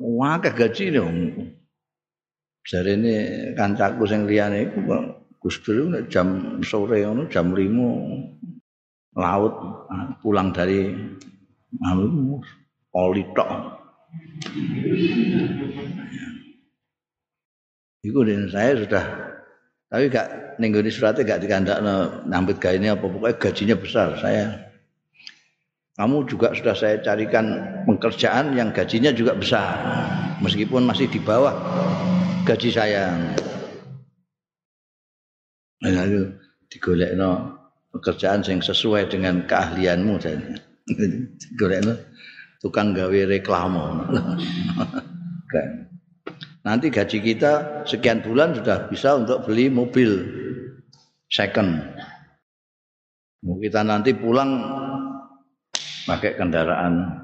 [SPEAKER 1] wah, gaji nih. Jadi ini kancaku yang liane itu Gus Dur jam sore jam lima laut pulang dari anu oli tok. Iku dan saya sudah tapi gak nenggoni suratnya gak dikandak nambut ini apa? Pokoknya gajinya besar saya. Kamu juga sudah saya carikan pekerjaan yang gajinya juga besar meskipun masih di bawah gaji saya. Nah itu digolek no pekerjaan yang sesuai dengan keahlianmu dan golekno tukang gawe reklamo. Nanti gaji kita sekian bulan sudah bisa untuk beli mobil second. Kita nanti pulang pakai kendaraan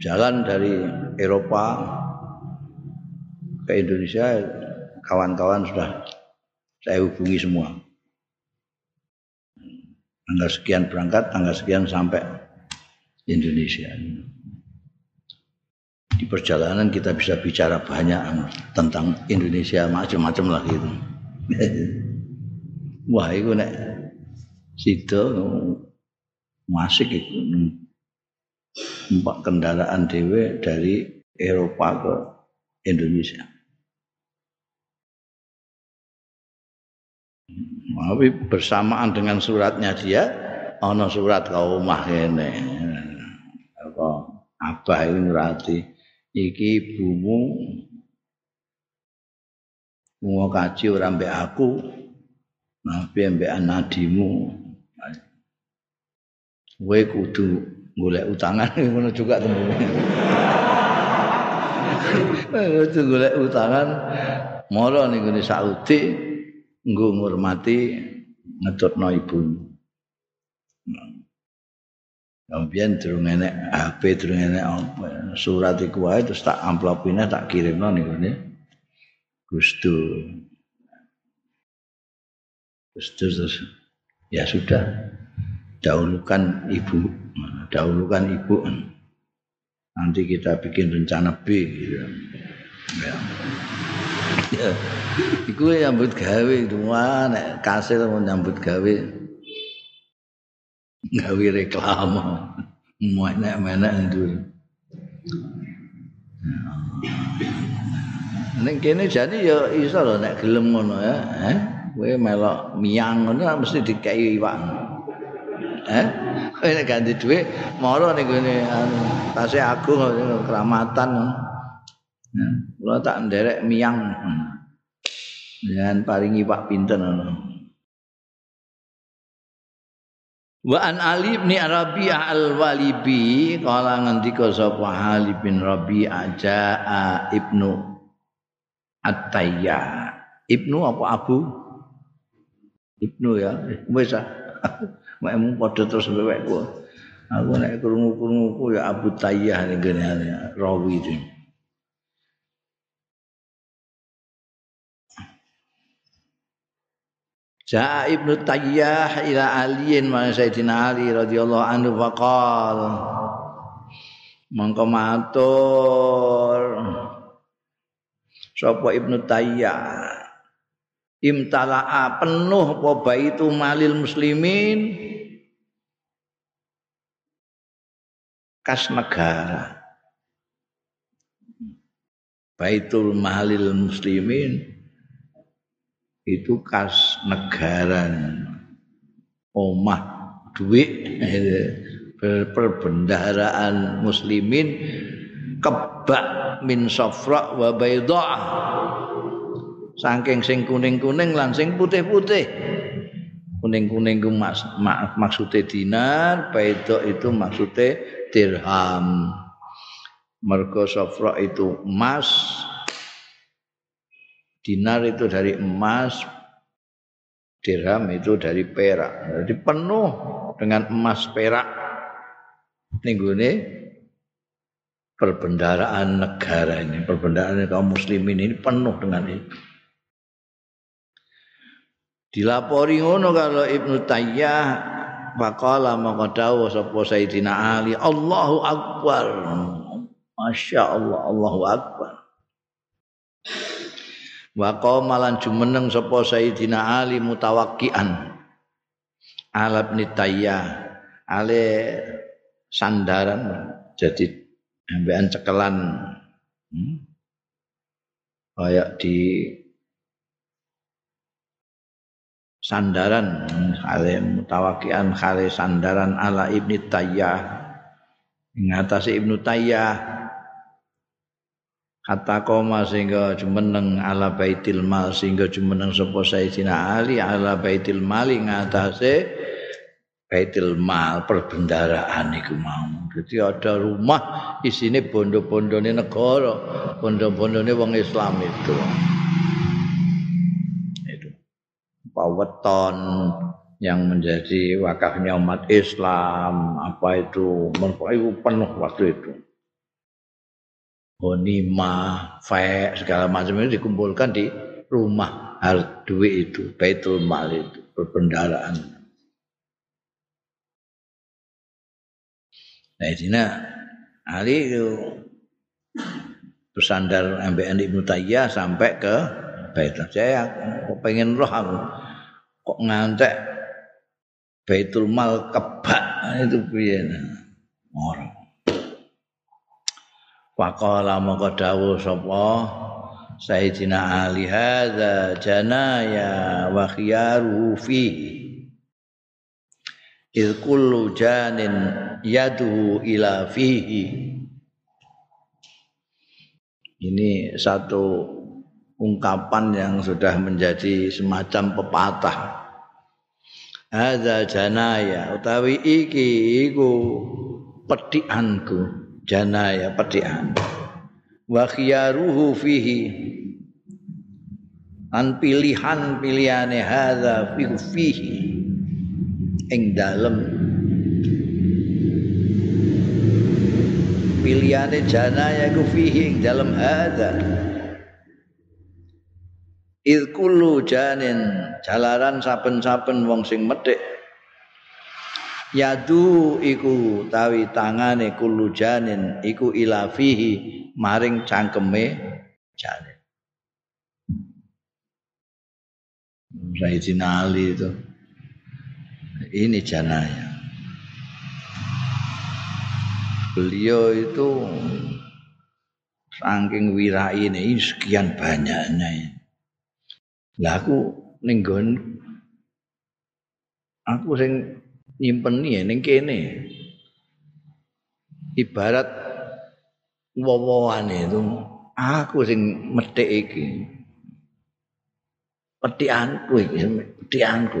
[SPEAKER 1] jalan dari Eropa ke Indonesia kawan-kawan sudah saya hubungi semua. Tanggal sekian berangkat, tanggal sekian sampai Indonesia. Di perjalanan kita bisa bicara banyak tentang Indonesia macam-macam lah gitu. Wah, itu nek situ masih itu empat kendaraan dewe dari Eropa ke Indonesia. Tapi bersamaan dengan suratnya dia, ana surat kaumah kene. Apa abah iki nurati iki ibumu Mungo kaji ora mbek aku, nabi mbek anadimu. Kowe kudu golek utangan ngono juga tembung. Kudu golek utangan mara ning ngene Saudi nggo ngurmati ngetutno ibu. Kemudian durung enek HP durung enek surat iku wae terus tak amplopine tak kirimno ning ngene Gustu. Gustu terus ya sudah dahulukan ibu dahulukan ibu nanti kita bikin rencana B gitu. ya. ya. Iku nyambut gawe dua nek kasil nyambut gawe gawe reklame mau nek menek itu Nek kene jadi ya iso lho nek gelem ngono ya, eh. Kowe melok miang ngono mesti dikai iwak. Eh? Kowe nek ganti dhuwit mara ning anu tasih agung keramatan. Nah, kula tak nderek miang. Dan paringi Pak pinten ngono. Wa an Ali bin Rabi'ah al-Walibi kala ngendika sapa Ali bin Rabi'ah jaa Ibnu At-Tayya. Ibnu apa Abu? Ibnu ya. Wis ah. Mek padha terus wewekku. Aku nek krungu-krungu ya Abu Tayyah ning rawi itu. Ja'a Ibnu Tayyah ila aliyin ma Sayyidina Ali radhiyallahu anhu faqal. Mangko matur. Sapa Ibnu Tayyah? Imtala'a penuh apa baitu malil muslimin? Kas negara. Baitul Malil Muslimin itu kas negara omah duit perbendaharaan muslimin kebak min safra wa bayda saking sing kuning-kuning lan sing putih-putih kuning-kuning ku mas, maksudnya dinar bayda itu maksudnya dirham. Mergo sofra itu emas. Dinar itu dari emas. Dirham itu dari perak. Jadi penuh dengan emas perak. Nih perbendaraan negara ini, perbendaraan kaum muslimin ini penuh dengan itu. Dilapori ngono kalau Ibnu Tayyah Faqala maka dawuh sapa Sayyidina Ali, Allahu Akbar. Masya Allah, Allahu Akbar. Wa qamalan jumeneng sapa Sayyidina Ali mutawakkian. Alab nitaya ale sandaran jadi ambekan cekelan hmm? kayak di sandaran khale mutawakian khale sandaran ala ibni tayyah ngatasi ibnu tayyah kata koma sehingga jumeneng ala baitil mal sehingga jumeneng sapa sayyidina ali ala baitil mali ngatasi baitil mal perbendaraan iku mau. Jadi ada rumah isine bondo-bondone negara bondo-bondone wong Islam itu. Weton yang menjadi wakafnya umat Islam apa itu itu penuh waktu itu Bonima, fe segala macam itu dikumpulkan di rumah. Hal duit itu Baitul Mal itu perbendaraan Nah, ini Ali itu bersandar MBN Ibnu Tayyah sampai ke Baitul. Saya pengen roh aku. Kok ngantek Baitul Mal kebak? Itu piye? Ora Faqala maka dawuh sapa? Sayyidina Ali hadza janaya wa khiyaru fi Il kullu janin yadu ila fihi. Ini satu ungkapan yang sudah menjadi semacam pepatah. Hadza janaya utawi iki iku pedikanku janaya pedikan wa khiyaruhu fihi. An pilihan pilihane hadza fihi. Ing dalem. Pilihane janaya ku fihi ing dalem hadza. Id kullu janin jalaran saben-saben wong sing medhek yadu iku tawi tangane kullu janin iku ilafihi maring cangkeme janin Sayyidina Ali itu. Ini janaya. Beliau itu saking wirai ini sekian banyaknya Lah aku ning aku sing nyimpen ya ning kene. Ibarat wowoan itu aku sing methik iki. Petianku iki, petianku.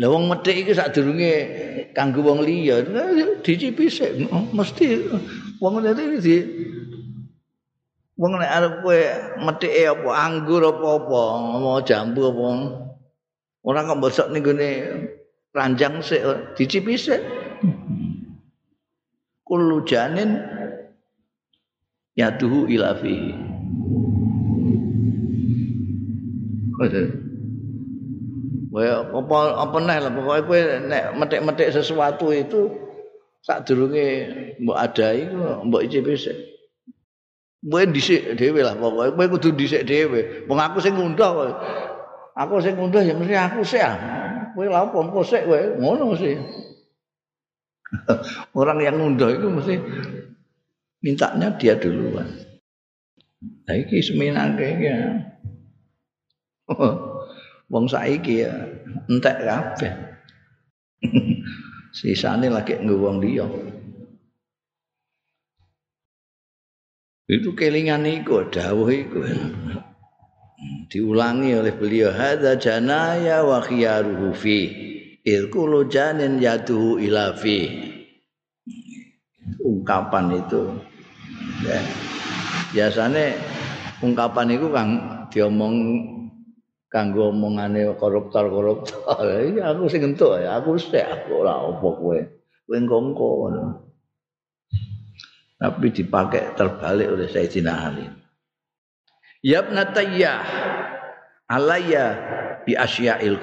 [SPEAKER 1] Lah wong methik iki sadurunge kanggo wong liya, dicipi sik mesti wong ngene iki Wong nek arep kowe metike apa anggur apa-apa, mau jambu apa. Ora kok mbosok ning ranjang sik dicipi sik. Kullu janin yaduhu ila fihi. Kowe apa apa neh lah pokoke kowe nek metik-metik sesuatu itu sadurunge mbok adai mbok icipi sik. Kowe dhisik dhewe lah pokoke kowe kudu dhisik dhewe. Wong aku sing ngunduh kowe. Aku sing ngunduh ya mesti aku sik ah. Kowe lha engko sik kowe ngono sih. Orang yang ngunduh itu mesti mintanya dia duluan. Lah iki seminake iki. Wong saiki ya entek kabeh. Sisane lagi nggo wong liya. Itu kelingan iku dawuh iku. Diulangi oleh beliau hadza janaya wa khiyaruhu fi ilkulu janin yaduhu ila fi. Ungkapan itu ya. Biasanya ungkapan itu kang diomong kanggo omongane koruptor-koruptor. Aku sing entuk ya, aku sik aku ora apa kowe. Kowe engko tapi dipakai terbalik oleh Sayyidina Ali. Ya Tayyah alaya bi asya'il.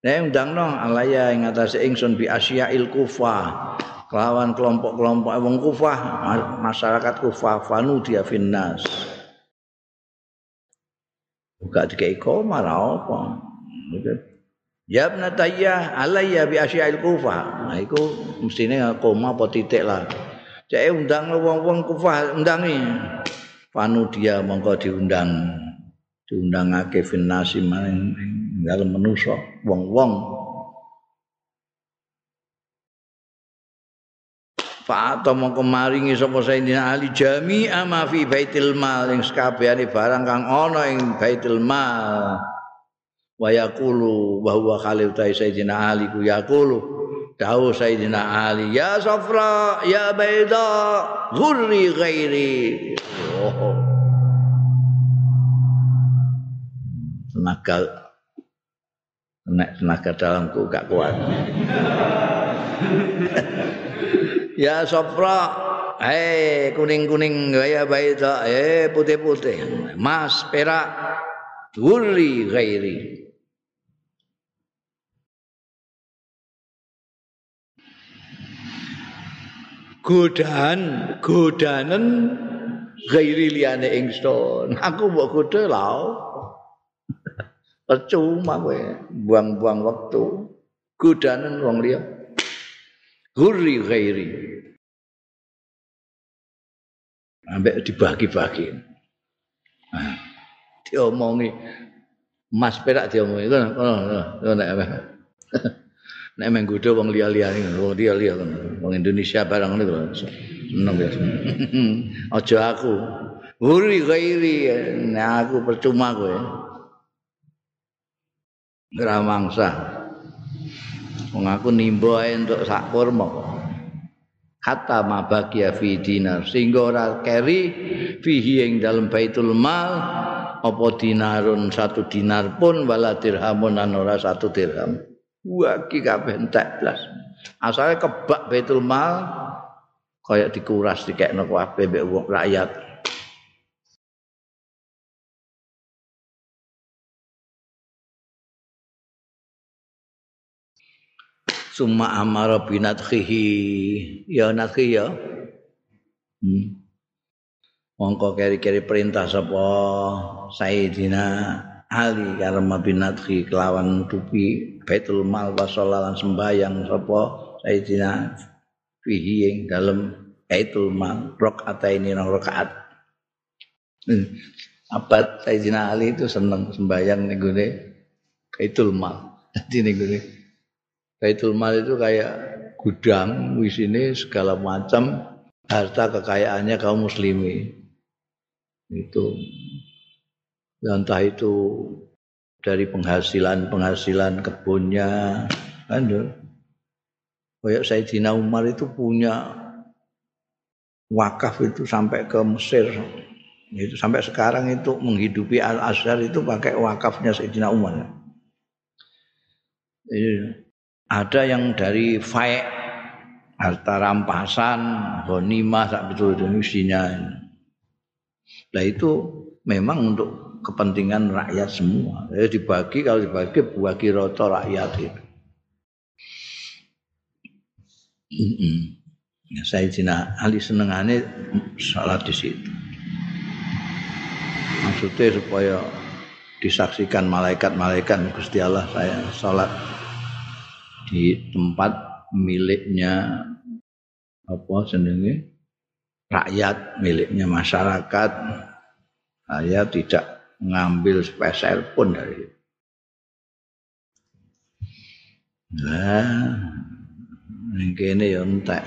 [SPEAKER 1] Nah, undang no alaya ing atase ingsun bi asya'il Kufah. Kelawan kelompok-kelompok wong Kufah, masyarakat Kufah fanu dia finnas. Buka dikai koma apa. Ya ibn Tayyah alayya bi asya'il Kufah. Nah iku mestine koma apa titik lah. Cek undang wong-wong Kufah undangi. Panu dia mongko diundang. Diundangake finnasi maring dalem manusa wong-wong. Fa'ata mongko maringi sapa Sayyidina Ali jami'a ma fi baitil mal ing sakabehane barang kang ana ing baitul mal. wa yaqulu wa huwa khalil ta sayyidina ali ku yaqulu dawu sayyidina ali ya safra ya baida ghurri ghairi. Oh. tenaga nek tenaga dalamku gak kuat. Ya safra Eh kuning-kuning gaya baida eh putih-putih. Mas perak Gurri ghairi godaan godanen gairi liyane ingsun. Aku mbok godhe lho percuma kowe buang-buang waktu. Godanen wong liya. Guri gairi ambek dibagi-bagi. Nah, diomongi. Mas perak diomongi. Ngono ngono ngono nek menggoda wong liya-liya wong liya-liya wong Indonesia barang niku seneng ya. Aja aku. Wuri gairi nek aku percuma kowe ora mangsa. Wong aku nimba entuk sak kurma. Kok kata mabakia fi dinar. Sehingga ora keri fihi ing dalam baitul mal apa dinarun satu dinar pun wala dirhamun an ora satu dirham waki kabeh entek blas. Asale kebak baitul mal kaya dikuras dikekno kabeh mbek wong rakyat. Summa amara binathihi ya nathi ya. Hmm. mongko keri-keri perintah sapa Sayyidina Ali karena binathi kelawan tupi Baitul Mal wasollalan sembayang sapa Sayyidina fihi ing dalem Baitul Mal rakaat ini nang rakaat. Hmm. abad Sayyidina Ali itu seneng sembayang ning gone Baitul Mal. Dadi ning Baitul Mal itu kayak gudang sini segala macam harta kekayaannya kaum muslimi itu. Entah itu dari penghasilan penghasilan kebunnya. Kan kayak Sayyidina Umar itu punya wakaf itu sampai ke Mesir. Itu sampai sekarang itu menghidupi Al Azhar itu pakai wakafnya Sayyidina Umar. Iya. Ada yang dari faek harta rampasan ghanimah sak betul itu isinya. Nah itu memang untuk kepentingan rakyat semua. Ya dibagi kalau dibagi bagi rata rakyat itu. Ya, saya Cina Ali senengane salat di situ. Maksudnya supaya disaksikan malaikat-malaikat Gusti Allah saya salat di tempat miliknya apa jenenge? Rakyat miliknya masyarakat. Saya tidak mengambil spesial pun dari itu. Nah, ini ya entek.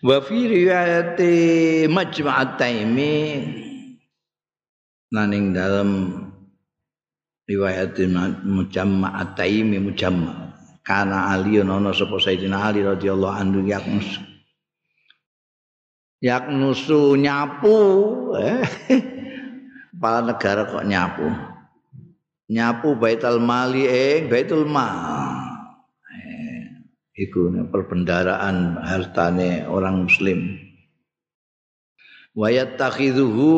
[SPEAKER 1] Wa fi riwayati majma'at taimi naning dalam riwayat mujamma at-taimi mujamma kana ali ana sapa sayyidina ali radhiyallahu anhu yaknus yaknusu nyapu eh kepala negara kok nyapu? Nyapu baitul mali eh baitul mal. Eh, iku perbendaraan hartane orang muslim. Wayat takhidhuhu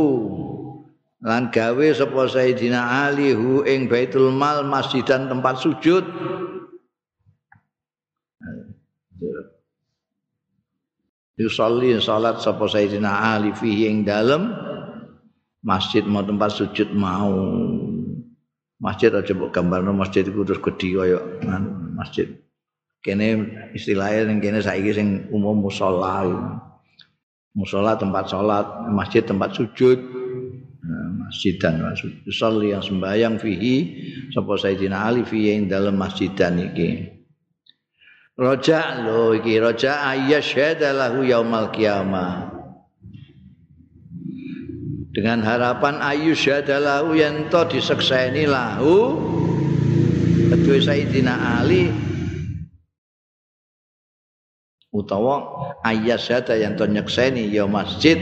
[SPEAKER 1] lan gawe sapa Sayyidina Ali hu ing Baitul Mal masjidan tempat sujud Yusalli salat sapa Sayyidina Ali fihi ing dalem. Masjid mau tempat sujud mau. Masjid aja mbok gambarno masjid iku terus gedhi kaya masjid. Kene istilahnya yang kene saiki sing umum musala musala tempat salat masjid tempat sujud. Masjidan usolli yang sembahyang fihi sapa Sayyidina Ali fihi ing dalam masjidan iki Roja lo iki roja ayyasyhada lahu yaumal qiyamah dengan harapan ayu lahu yang to disekseni lahu kedua Sayyidina Ali utawa ayyasyhada yang to nyekseni ya masjid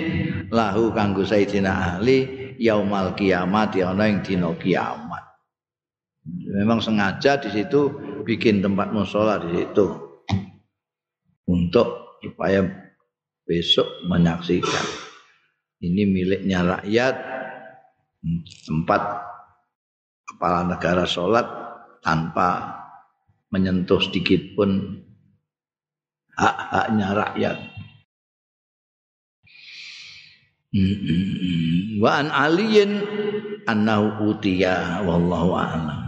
[SPEAKER 1] lahu kanggo Sayyidina Ali yaumal ya ana ing dina kiamat. Memang sengaja di situ bikin tempat musola di situ. Untuk supaya besok menyaksikan. Ini miliknya rakyat. Tempat kepala negara sholat tanpa menyentuh sedikit pun hak-haknya rakyat. wa an aliyin annahu utiya wallahu a'lam